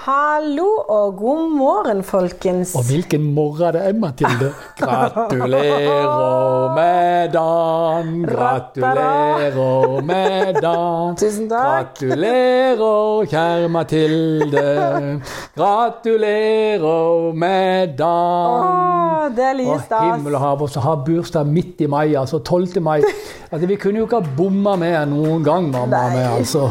Hallo og god morgen, folkens. Og hvilken morgen det er, Mathilde. Gratulerer med dagen, gratulerer med dagen. Tusen takk. Gratulerer, kjære Mathilde. Gratulerer med dagen. Det er Og stas. himmel og hav, og så har bursdag midt i mai, altså 12. mai. Altså, vi kunne jo ikke ha bomma med noen gang, mamma. Med, altså.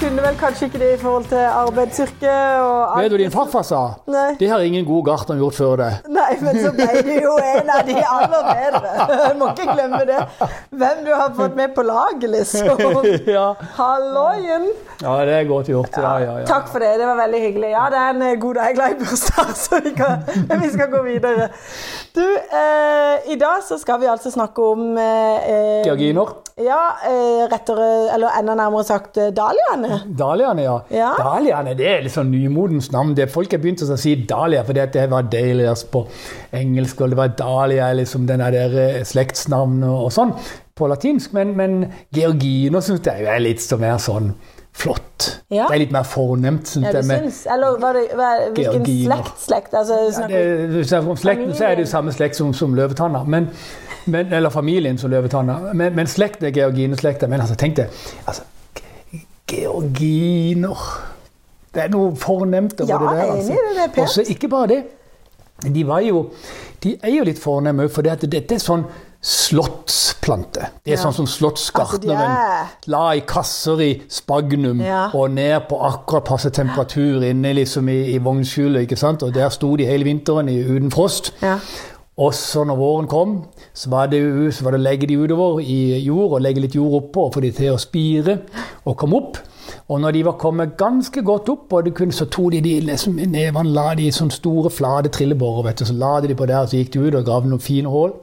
Kunne vel kanskje ikke det i forhold til arbeidsyrke og Vet du hva din farfar sa? Nei. Det har ingen god gartner gjort før det. Nei, men så ble du jo en av de aller bedre. Jeg må ikke glemme det. Hvem du har fått med på laget, liksom. ja. Halloien. ja, det er godt gjort. Ja, ja, ja. Takk for det, det var veldig hyggelig. Ja, det er en eh, god dag. Jeg er glad i bursdag, så vi, kan, vi skal gå videre. Du, eh, i dag så skal vi altså snakke om eh, eh, Georginer. Ja, eh, rettere, eller enda nærmere sagt eh, dahliaene. Dahliaene, ja. Ja. Dahliaene det er sånn nymodens navn. Det Folk har begynt å si dahlia fordi at det var Dahlia på engelsk, og det var dahlia liksom den der eh, slektsnavnet og sånn på latinsk. Men, men Georgina syns jeg er litt så mer sånn flott. Ja. Det er litt mer fornemt, Synes Ja, du jeg. syns? Eller hva det, hva, hvilken Georginer. slekt? slekt? Altså, Ja, det, hvis det om slekten, så er det jo samme slekt som, som løvetanna. Men, men, eller familien som løvetanna. Men, men slekt er georgineslekta. Men altså, tenk deg altså, Georginer Det er noe fornemt over Ja, det der. Altså. enig det, det er pent. Og så ikke bare det. De, var jo, de er jo litt fornemme òg, for dette er sånn slottsplante. Det er Ja. sånn som slottsgartneren Altså, er- la i kasser i spagnum Ja. og ned på akkurat passe temperatur inne liksom i, i vognskjulet. ikke sant? Og der sto de hele vinteren i, uten frost. Ja. Og så når våren kom, så var det, så var det å legge de utover i jord og legge litt jord oppå og få de til å spire og komme opp. Og når de var kommet ganske godt opp, og kunne, så tok de de liksom, nevene la de i sånne store, flate trillebårer. vet du, Så la de de på der, så gikk de ut og gravde noen fine hull.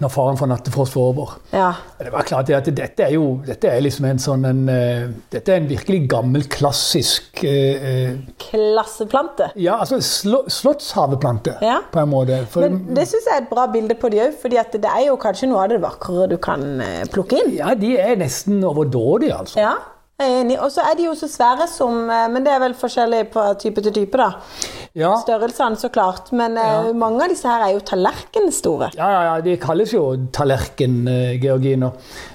Når faren for nattefrost var over. ja. Det var klart at dette er jo dette er liksom en sånn en, uh, Dette er en virkelig gammel, klassisk eh, Klasseplante. Ja, altså slå, slottshaveplante, Ja. på en måte. For, Men det syns jeg er et bra bilde på de òg, for det er jo kanskje noe av det vakre du kan plukke inn. ja, de er nesten overdådige, altså. Ja, jeg er enig. Og så er de jo så svære som eh, Men det er vel forskjellig på type til type, da. Ja, Størrelsene, så klart. Men eh, Ja. mange av disse her er jo tallerkenstore. ja, ja, ja de kalles jo tallerken-georginer.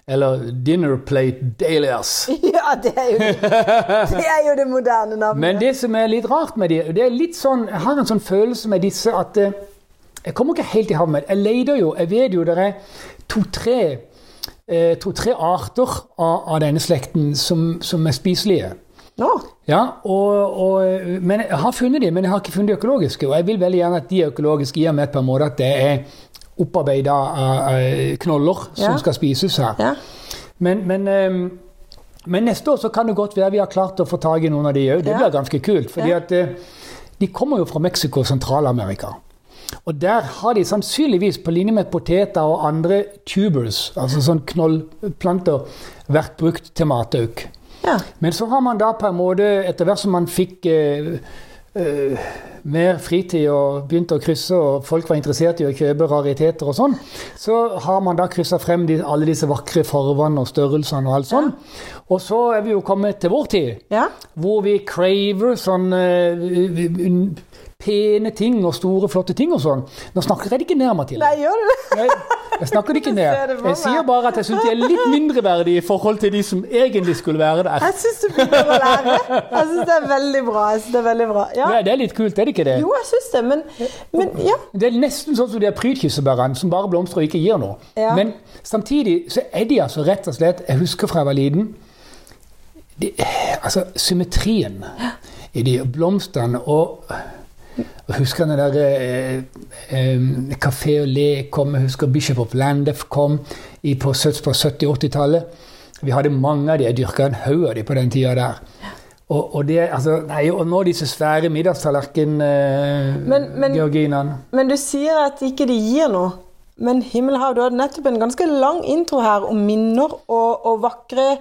Eller dinner plate dahlias. Ja, det er jo det, er jo det moderne navnet. Men det som er litt rart med de, det er litt sånn, jeg har en sånn følelse med disse at eh, Jeg kommer ikke helt i havn med det. Jeg leter jo, jeg vet jo det er to-tre eh, to-tre arter av, av denne slekten som, som er spiselige. Ja. Ja, og, og, men Jeg har funnet de, men jeg har ikke funnet de økologiske. Og jeg vil veldig gjerne at de er økologiske i og med på en måte at det er opparbeida knoller som Ja. skal spises her. Ja. Men, men, ehm, men neste år så kan det godt være vi har klart å få tak i noen av de òg. Det blir ganske kult. fordi at eh, de kommer jo fra Mexico og Sentral-Amerika. Og der har de sannsynligvis, på linje med poteter og andre tubers, altså sånn knollplanter, vært brukt til matauk. ja. Men så har man da på en måte, etter hvert som man fikk eh, Uh, mer fritid og begynte å krysse, og folk var interessert i å kjøpe rariteter og sånn, så har man da kryssa frem de, alle disse vakre farvene og størrelsene og alt sånn. Og så er vi jo kommet til vår tid, ja. hvor vi craver sånn un- pene ting og store, flotte ting og sånn. Nå snakker jeg det ikke ned, Mathilde. Nei, gjør du det? Jeg, jeg snakker det ikke ned. Jeg sier bare at jeg syns de er litt mindreverdige i forhold til de som egentlig skulle være der. Jeg syns du begynner å lære. Jeg syns det er veldig bra. Jeg synes det er veldig bra. Ja. Nei, det er litt kult, er det ikke det? Jo, jeg syns det, men, men ja. Det er nesten sånn som de er prydkirsebærene som bare blomstrer og ikke gir noe. Ja. Men samtidig så er de altså rett og slett Jeg husker fra jeg var liten de, Altså, symmetrien i de blomstene og husker den der eh, eh, Café og Le kom, jeg husker Bishop of Landef kom i, på, 70 på 70-80-tallet. Vi hadde mange av de, jeg dyrka en haug av de på den tida der. Og, og, det, altså, nei, og nå disse svære Men- men- middagstallerken-georginene. Men du sier at ikke de gir noe. Men himmelhav, du hadde nettopp en ganske lang intro her om minner og, og vakre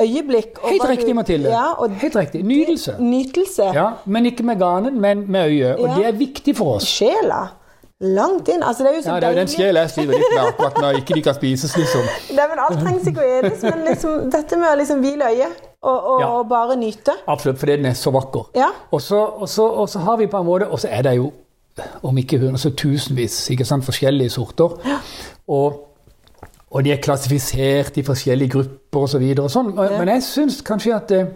øyeblikk. og Helt du- riktig, Mathilde. Ja, og Helt riktig. Nytelse. Nytelse. Ja, men ikke med ganen, men med øyet. Og Ja. det er viktig for oss. Sjela. langt inn. Altså, det er jo så Ja, det er jo den sjela jeg sliter litt med akkurat når ikke de kan spises, liksom. Nei, men alt trengs ikke å edes, men liksom, dette med å liksom hvile øyet og, og, Ja. og bare nyte. Absolutt, fordi den er så vakker. Ja. Og så har vi på en måte Og så er det jo om ikke hundre, så tusenvis ikke sant, forskjellige sorter. Og, og de er klassifisert i forskjellige grupper osv. Så videre og sånn. Men, Ja. men jeg syns kanskje at eh,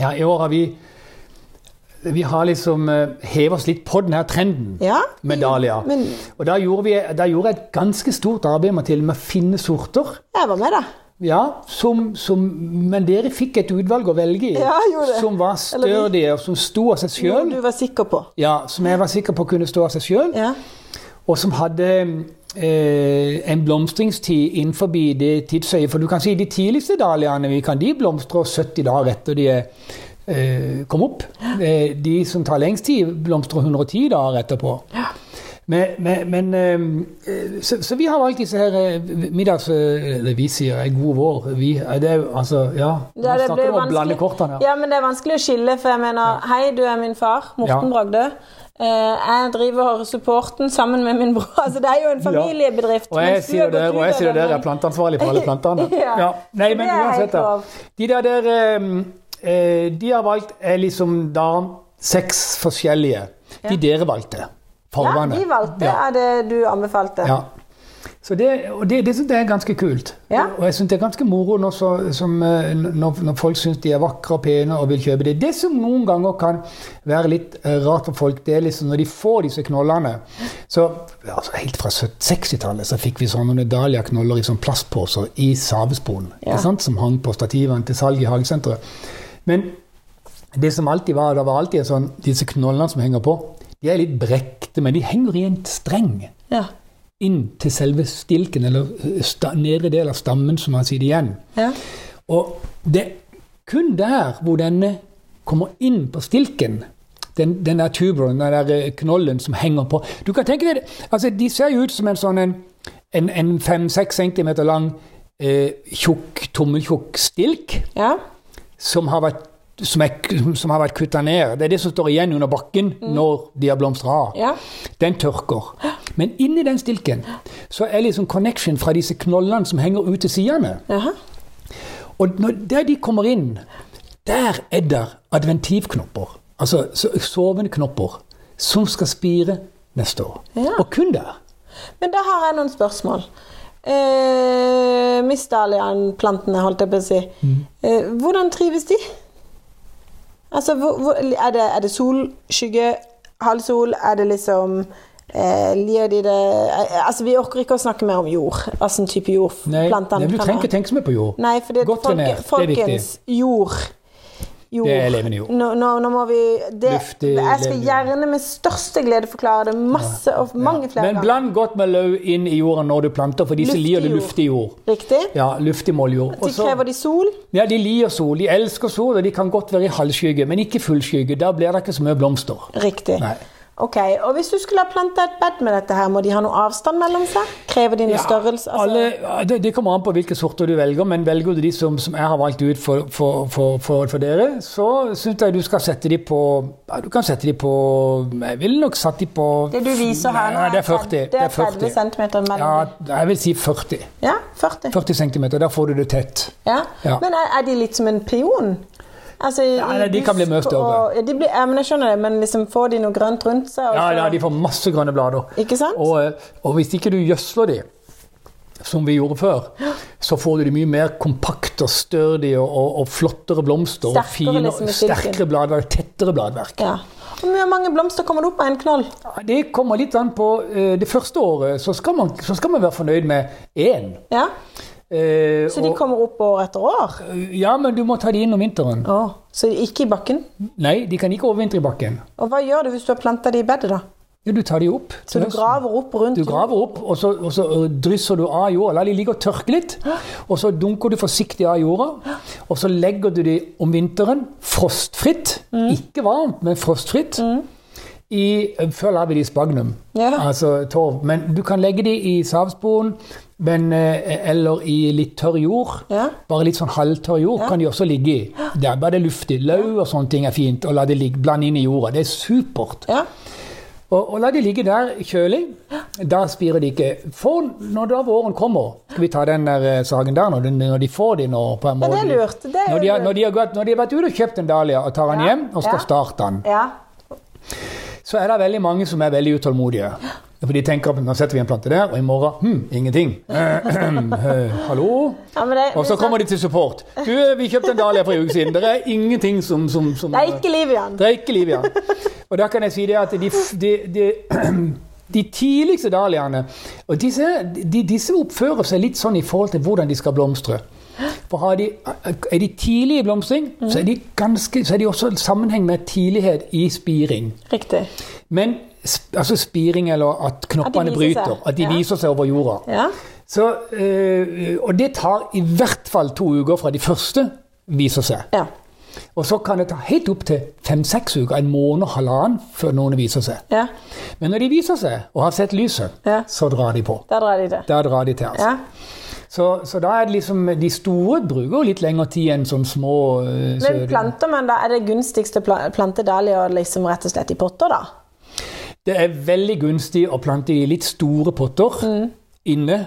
ja, i år har vi vi har liksom uh, hevet oss litt på denne trenden Ja. med dahlia. Men Og da gjorde, vi, da gjorde jeg et ganske stort arbeid med, til med å finne sorter. jeg var med, da. Ja, som, som, men dere fikk et utvalg å velge i. Ja, som var Eller stødige, og som sto av seg sjøl. du var sikker på. Ja, som jeg var sikker på kunne stå av seg sjøl. Ja. Og som hadde eh, en blomstringstid innenfor det tidsøyet. For du kan si de tidligste dahliaene vi kan, de blomstrer 70 dager etter de eh, kom opp. Eh, De som tar lengst tid, blomstrer 110 dager etterpå. Men, men, men eh, så, så vi har valgt disse her eh, middags... Eller vi sier en god vår. Vi, eh, det er altså Ja. Ja, det snakker om å blande kortene Ja. Ja, men det er vanskelig å skille, for jeg mener Hei, du er min far, Morten Ja. Bragdø. Eh, jeg driver supporten sammen med min bror. Altså, det er jo en familiebedrift. Og jeg sier jo der, og jeg sier der er planteansvarlig for alle plantene. Ja. Ja. Nei, men uansett, da. De der, der eh, eh, De har valgt er liksom da seks forskjellige. De dere valgte. Ja, de valgte Ja. er det du anbefalte. Ja. Så det, og det, det synes jeg er ganske kult. Ja. Og jeg syns det er ganske moro når, så, som, eh, når, når folk syns de er vakre og pene og vil kjøpe det. Det som noen ganger kan være litt eh, rart for folk, det er liksom når de får disse knollene så altså Helt fra 60-tallet så fikk vi sånne dahlia-knoller i sånn plastposer i savesponen. Ja. Som hang på stativene til salg i hagesenteret. Men det som alltid var, det var alltid sånn, disse knollene som henger på, de er litt brekte, men de henger i en streng Ja. inn til selve stilken, eller eh, nedre del av stammen, som man sier det igjen. Ja. Og det er kun der hvor denne kommer inn på stilken, den, den der tuberen, den der eh, knollen som henger på Du kan tenke deg, altså De ser jo ut som en sånn en, en, en fem-seks centimeter lang eh, tjukk, tommeltjukk stilk ja. som har vært som, er, som har vært kutta ned. Det er det som står igjen under bakken når de har blomstra av. Ja. Den tørker. Men inni den stilken så er liksom connection fra disse knollene som henger ut til sidene. Og når, der de kommer inn, der er det adventivknopper. Altså sovende knopper som skal spire neste år. Ja. Og kun der. Men da har jeg noen spørsmål. Eh, Miss Dahlian-plantene, holdt jeg på å si. Mm. Eh, hvordan trives de? Altså, hvor, hvor, er, det, er det sol, skygge, halvsol? Er det liksom eh, Lier de det eh, Altså, vi orker ikke å snakke mer om jord. Altså en type jord Nei, nei, du trenger ikke tenke så mye på jord. Nei, for det, Godt trenert, det er folkens, jord Jord. Det er levende jord. Nå, nå, nå må vi det, Luftig, Jeg skal gjerne med største glede forklare det masse og mange flere ganger. Men bland godt med løv inn i jorda når du planter, for disse Luftig liker det luftig jord. Riktig? Ja, luftig måljord. De Også, krever de sol? Ja, De liker sol. De elsker sol, og de kan godt være i halvskygge, men ikke fullskygge. Da blir det ikke så mye blomster. Riktig. Nei. Ok, og Hvis du skulle ha planta et bed med dette, her, må de ha noe avstand mellom seg? Krever de noe størrelse? Altså, alle, det, det kommer an på hvilke sorter du velger, men velger du de som, som jeg har valgt ut for, for, for, for, dere, så syns jeg du skal sette de på ja, Du kan sette de på Jeg ville nok satt de på det du viser her nå, er 40. det er 30 cm mellom Ja, jeg vil si 40. Ja, 40. 40 cm. Der får du det tett. Ja. Ja. Men er, er de litt som en pion? Altså, Ja, nei, de kan bli busk over. og- Ja, blir, ja, men jeg skjønner det, men liksom får de noe grønt rundt seg? Ja, så- ja, de får masse grønne blader. Ikke sant? Og, og hvis ikke du gjødsler de, som vi gjorde før, så får du de mye mer kompakte og stødige og, og, og flottere blomster. Sterkere og fine, liksom sterkere bladverk, tettere bladverk. Ja. Hvor mange blomster kommer det opp av en knoll? Ja, Det kommer litt an på eh, Det første året så skal man, så skal man være fornøyd med én. Ja, Eh, Så de og- kommer opp år etter år? ja, men du må ta de inn om vinteren. Oh, så ikke i bakken? Nei, de kan ikke overvintre i bakken. Og hva gjør du hvis du har planta de i bedet, da? Jo, du tar de opp. Så du graver opp rundt Du graver opp, og så, og så drysser du av jorda. La de ligge og tørke litt. Og så dunker du forsiktig av jorda. Og så legger du de om vinteren frostfritt. Mm. Ikke varmt, men frostfritt. I, før la vi de i spagnum, Ja. altså torv. Men du kan legge de i savspon men, eh, eller i litt tørr jord. Ja. Bare litt sånn halvtørr jord Ja. kan de også ligge i. Der bare det er luftig. Løv og sånne ting er fint. Og la det ligge, blande inn i jorda. Det er supert. Ja. Og, og la de ligge der kjølig. Da spirer de ikke. For når da våren kommer Skal vi ta den der eh, saken der, når de, når de får de nå på en Ja, det er lurt. Det er Når de, har, når, de har gått, når de har vært ute og kjøpt en dahlia og tar den hjem og skal starte den, Ja. Så er det veldig mange som er veldig utålmodige. For de tenker at nå setter vi en plante der, og i morgen hm, ingenting. Eh, hallo? ja men det, Og så kommer de til support. Du, vi kjøpte en dahlia for en uke siden. Det er ingenting som, som, som Det er ikke liv igjen. det er ikke liv igjen. Og da kan jeg si det at de, de, de, de tidligste dahliaene og disse, disse oppfører seg litt sånn i forhold til hvordan de skal blomstre. For har de, Er de tidlig i blomstring, så, er de ganske, så er de også sammenheng med tidlighet i spiring. Riktig. Men altså spiring, eller at knoppene At bryter, seg. at de Ja. viser seg over jorda. Ja. Så, øh, og det tar i hvert fall to uker fra de første viser seg. ja. Og så kan det ta helt opp til fem-seks uker, en måned, halvannen, før noen viser seg. Ja. Men når de viser seg og har sett lyset, Ja. så drar de på. Da drar de det. Da drar de til. altså. Ja. Så, så da er det liksom De store bruker jo litt lengre tid enn sånne små øh, Men planter man da, er det gunstigste pla- plante dahlia liksom rett og slett i potter, da? Det er veldig gunstig å plante i litt store potter Mm. inne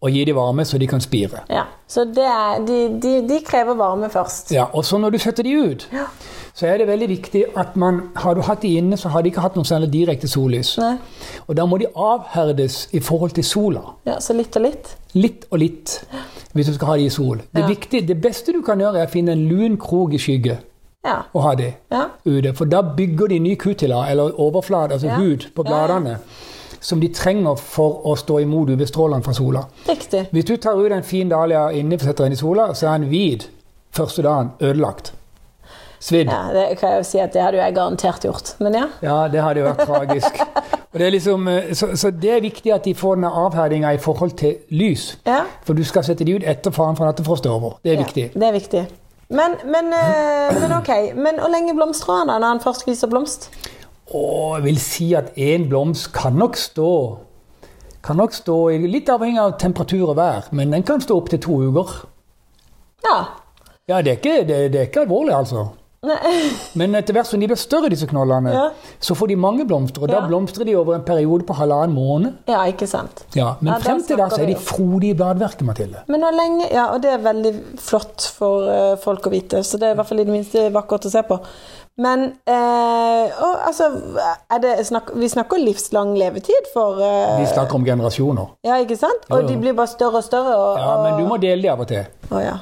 og gi dem varme så de kan spire. Ja. Så det er, de, de, de krever varme først. Ja, og så når du setter de ut, Ja. Så er det veldig viktig at man Har du hatt de inne, så har de ikke hatt noe særlig direkte sollys. Nei. Og da må de avherdes i forhold til sola. Ja, så litt og litt. Litt og litt hvis du skal ha de i sol. Det, Ja. viktige, det beste du kan gjøre, er å finne en lun krok i skygge Ja. og ha de Ja. ute. For da bygger de ny kutila, eller overflate, altså hud, på bladene. Som de trenger for å stå imot UV-strålene fra sola. Riktig. Hvis du tar ut en fin dahlia inne og setter den i sola, så er den hvit første dagen. Ødelagt. Svidd. Ja, det kan jeg jo si at det hadde jo jeg garantert gjort. Men ja. Ja, det hadde jo vært tragisk. Og det er liksom, eh, så, så det er viktig at de får denne avherdinga i forhold til lys. ja. For du skal sette de ut etter faren For nattefrost er over. Det er Ja, viktig. det er viktig. Men, men, eh, men ok. Men hvor lenge blomstrer han da, når han først viser blomst? Og jeg vil si at én blomst kan nok stå kan nok stå Litt avhengig av temperatur og vær, men den kan stå opptil to uker. Ja. Ja, det er ikke, det, det er ikke alvorlig, altså. Men etter hvert som de blir større, disse knollene, Ja. så får de mange blomster. Og da Ja. blomstrer de over en periode på halvannen måned. Ja, ikke sant. Ja, Men frem til da så er de frodige bladverket, Mathilde. Men hvor lenge Ja, og det er veldig flott for uh, folk å vite, så det er i hvert fall i det minste vakkert å se på. Men eh, og, altså det snakk, Vi snakker livslang levetid for eh, Vi snakker om generasjoner. Ja, ikke sant? Og de blir bare større og større. Og, Ja, Men du må dele de av og til. Å ja.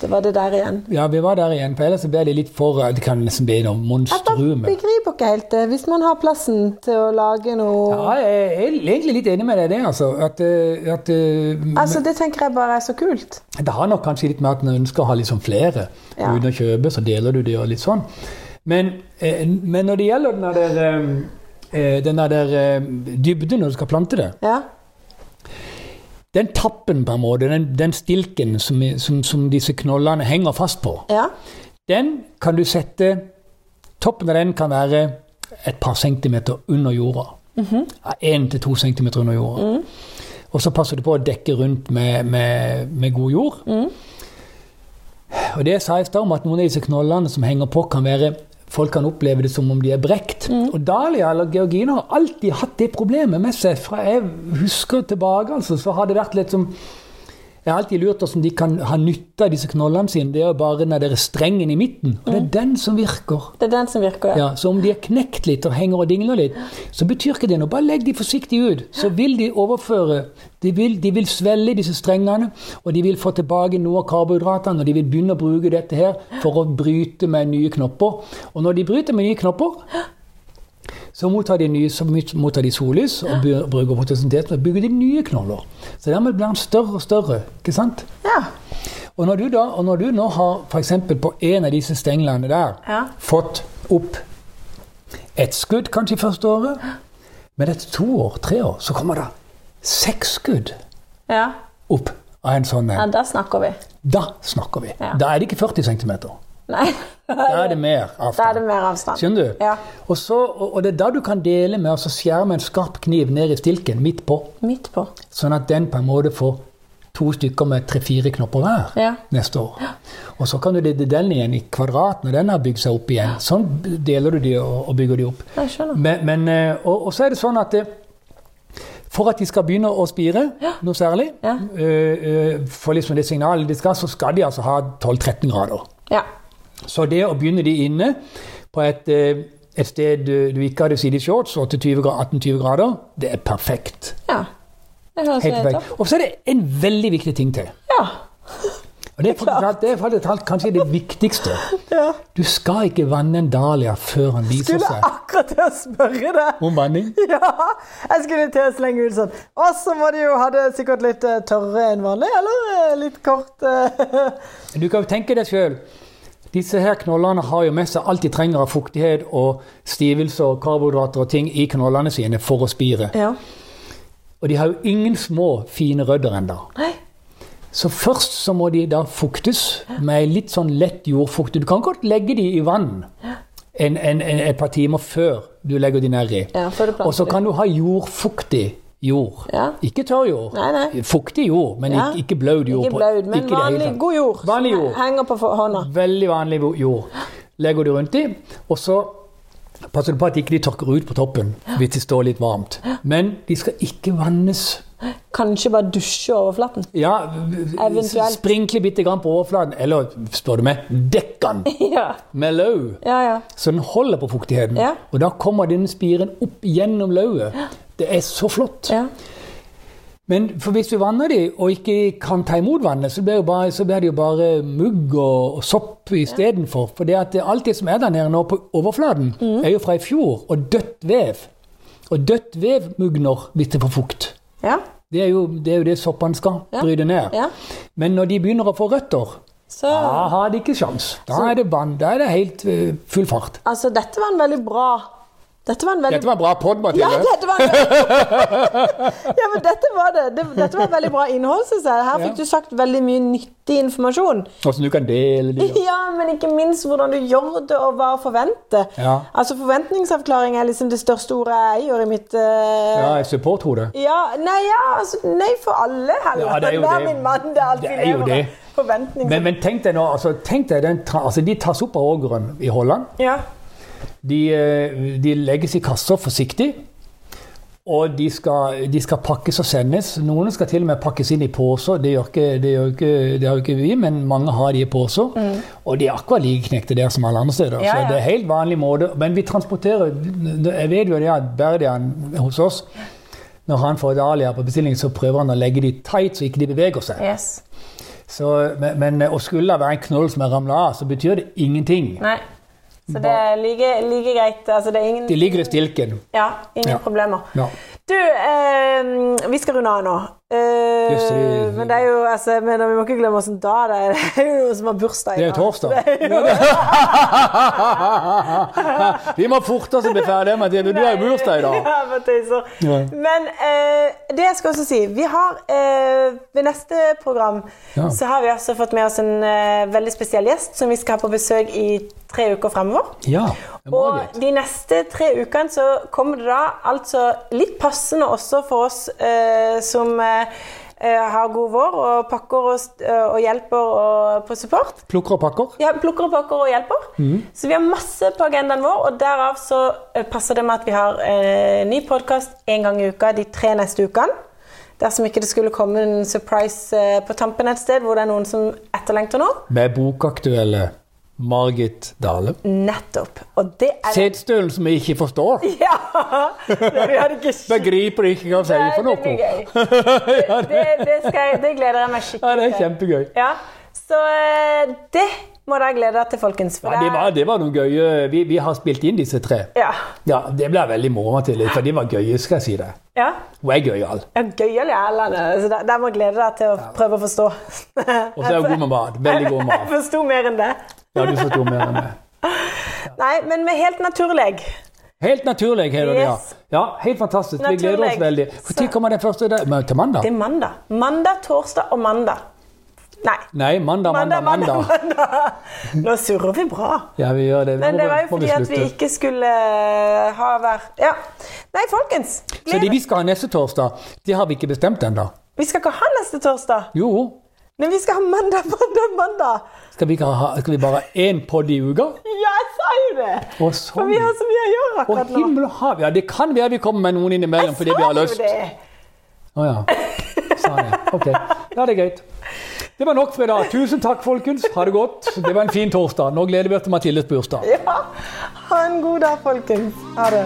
Det var det der igjen. Ja, vi var der igjen, for ellers ble det litt for Det kan nesten bli noe Jeg begriper ikke helt det. Hvis man har plassen til å lage noe Ja, jeg er egentlig litt enig med deg i det, altså. At, eh, at eh, Altså, Det tenker jeg bare er så kult. Det har nok kanskje litt med at en ønsker å ha liksom flere Ja. uten å kjøpe, så deler du det og litt sånn. Men, eh, men når det gjelder den der, den der dybden når du skal plante det Ja. Den tappen, på en måte, den, den stilken som, som, som disse knollene henger fast på, Ja. den kan du sette Toppen av den kan være et par centimeter under jorda. Én til to centimeter under jorda. Og så passer du på å dekke rundt med, med, med god jord. Og det sa jeg i stad om at noen av disse knollene som henger på, kan være Folk kan oppleve det som om de er brekt. Og Dahlia eller Georgina har alltid hatt det problemet med seg. Fra jeg husker tilbake, altså, så har det vært litt som Jeg har alltid lurt hvordan de kan ha nytte av disse knollene sine. Det er jo bare den der strengen i midten. Og det er den som virker. Det er den som virker, ja. Ja, så om de er knekt litt og henger og dingler litt, så betyr ikke det noe. Bare legg de forsiktig ut, så vil de overføre. De vil, de vil svelge disse strengene, og de vil få tilbake noe av karbohydratene. Og de vil begynne å bruke dette her for å bryte med nye knopper. Og når de bryter med nye knopper, så mottar de, nye, så mottar de sollys og bruker fotosyntesen og bygger de nye knoller. Så dermed blir den større og større. ikke sant? Ja. Og når du, da, og når du nå har f.eks. på en av disse stenglene der Ja. fått opp et skudd kanskje i første året, men etter to år, tre år, så kommer det seks skudd ja. opp av en sånn ja da snakker vi. Da snakker vi. Ja. Da er det ikke 40 cm. Nei. Da er det mer Da er det avstand. mer avstand. Skjønner du? Ja. Og, så, og, og det er da du kan dele med å skjerme skjære med en skarp kniv ned i stilken midt på, Midt på. sånn at den på en måte får to stykker med tre-fire knopper hver Ja. neste år. Og så kan du dele den igjen i kvadrat når den har bygd seg opp igjen. Sånn deler du de og, bygger de opp. Jeg skjønner. Men, men, eh, og, og så er det sånn at eh, for at de skal begynne å spire noe særlig, Ja. eh, for liksom det signalet de skal, så skal de altså ha 12-13 grader. Ja. Så det å begynne de inne på et, eh, et sted du du ikke hadde sittet i shorts, 28 gra- 18-20 grader, det er perfekt. ja. Det høres Helt perfekt. Og så er det en veldig viktig ting til. Ja. Og det er faktisk, det er faktisk kanskje det viktigste. ja. Du skal ikke vanne en dahlia før han viser Skulle seg akkurat til å spørre det. om vanning. Ja, jeg skulle til å slenge ut sånn. Og så må de jo ha det sikkert litt eh, tørre enn vanlig, eller eh, litt kort. Du kan jo tenke deg sjøl. Disse her knollene har jo med seg alt de trenger av fuktighet og stivelse og karbohydrater og ting i knollene sine for å spire. Ja. Og de har jo ingen små, fine rødder ennå. Så først så må de da fuktes med litt sånn lett jordfukt. Du kan godt legge de i vann en, en, en, et par timer før du legger de nedi. Ja, Og så kan du ha jordfuktig jord. Ja. Ikke tørr jord. Nei, nei. Fuktig jord, men Ja. ikke, ikke blaut jord. Ikke blaut, men ikke vanlig, god jord. Vanlig jord. Henger på hånda. Veldig vanlig jord. Legger du rundt i, og så passer du på at ikke de tørker ut på toppen hvis det står litt varmt. Men de skal ikke vannes. Kanskje bare dusje overflaten. Ja, Eventuelt. sprinkle bitte grann på overflaten, eller spør du meg, dekk den ja. med løv, Ja, ja. så den holder på fuktigheten. Ja. Og da kommer denne spiren opp gjennom løvet. Det er så flott. ja. Men hvis du vanner de og ikke kan ta imot vannet, så blir, bare, så blir det jo bare mugg og, og sopp istedenfor. For det at alt det som er der nede nå på overflaten, Mm. er jo fra i fjor, og dødt vev. Og dødt vev mugner hvis det får fukt. Ja. Det er jo det, er jo det soppene skal bryte ned. Ja. Men når de begynner å få røtter, Så da har de ikke sjans. Da er det vann. Da er det helt eh, full fart. altså, dette var en veldig bra Dette var en veldig Dette var en bra pod, Ja, Mathilde. dette var Ja, men dette var det. det. Dette var veldig bra innhold, syns jeg. Her fikk Ja. du sagt veldig mye nyttig informasjon. Hvordan du kan dele det. Ja, men ikke minst hvordan du gjør det, og hva å forvente. Ja. Altså, Forventningsavklaring er liksom det største ordet jeg gjør i mitt uh... Ja, supporthode. Ja, nei, ja, altså, nei for alle heller. Ja, det er jo det. min mann, det er alt Det er jo det. Men, men tenk deg nå, altså, tenk deg den, altså, de tas opp av ågeren i Holland. ja. De, eh, de legges i kasser forsiktig. Og de skal, de skal pakkes og sendes. Noen skal til og med pakkes inn i poser. Det det det har jo ikke vi, men mange har de i poser. Og de er akkurat like knekte der som alle andre steder. Ja, Ja, Så det er helt vanlig måte. Men vi transporterer Jeg vet jo det at Berdian hos oss når han får dahlia på bestilling, så prøver han å legge de tight så ikke de beveger seg. Yes. Så, men, men og skulle det være en knoll som er ramla av, så betyr det ingenting. Nei. Så det er like, like greit. Altså, det er ingen De ligger i stilken. Ja, ingen Ja. problemer. Ja. Du, eh, vi skal runde av nå. Eh, yes, vi, men det er jo altså, men vi må ikke glemme åssen da det er. Det er jo noen som har bursdag i Det er dag. torsdag. Det er Vi må forte oss å bli ferdige med det. Du har jo bursdag i dag. Ja, men tøyser. Ja. Men eh, det jeg skal også si Vi har eh, ved neste program så har vi også fått med oss en eh, veldig spesiell gjest som vi skal ha på besøk i tre uker fremover. Ja. Og de neste tre ukene så kommer det da altså litt passende også for oss eh, som eh, eh, har god vår og pakker og, og hjelper og på support. Plukker og pakker. Ja, plukker og pakker og hjelper. Så vi har masse på agendaen vår, og derav så eh, passer det med at vi har eh, ny podkast en gang i uka de tre neste ukene. Dersom ikke det skulle komme en surprise eh, på tampen et sted hvor det er noen som etterlengter noe. Med bokaktuelle Margit Dale. Nettopp. Og det er Setstølen som jeg ikke forstår. Ja! Det, vi ikke Begriper ikke hva jeg sier for det blir noe. gøy. Det, det, skal jeg, det gleder jeg meg Ja, det er kjempegøy. Ja, Så eh, det må dere glede dere til, folkens. Ja, det, var, det var noen gøye vi, vi har spilt inn disse tre. Ja. Ja, Det ble veldig moro Mathilde, for de var gøye, skal jeg si det. ja. Hun er gøyal. Ja, Gøyal Erlend. Så der, der må glede deg til å prøve å forstå. Og så er hun god med mat. Veldig god mat. Jeg forsto mer enn det. Ja, du forsto mer enn det. Nei, men vi er helt naturlig. Helt naturlig, heter det, ja. Yes. Ja, Helt fantastisk. Vi gleder oss veldig. Når kommer den første? Men Til mandag? Det er mandag. Mandag, torsdag og mandag. Nei. Nei, mandag, mandag, mandag. mandag. Nå surrer vi bra. Ja, vi gjør det. Vi Men det var jo fordi at vi ikke skulle eh, ha vært Ja. Nei, folkens. Så det vi skal ha neste torsdag, det har vi ikke bestemt ennå. Vi skal ikke ha neste torsdag. Jo. Men vi skal ha mandag, mandag, mandag. Skal vi, ha, skal vi bare ha én pod i uka? Ja, jeg sa jo det! Å, For vi har så mye å gjøre akkurat nå. Å, himmel og hav. Ja, det kan være vi kommer med noen innimellom fordi vi har Sa jo det. Å ja. Sa det. Ok. Ja, det er greit. Det var nok for i dag. Tusen takk, folkens. Ha det godt. Det var en fin torsdag. Nå gleder vi oss til Mathildes bursdag. Ja. Ha en god dag, folkens. Ha det.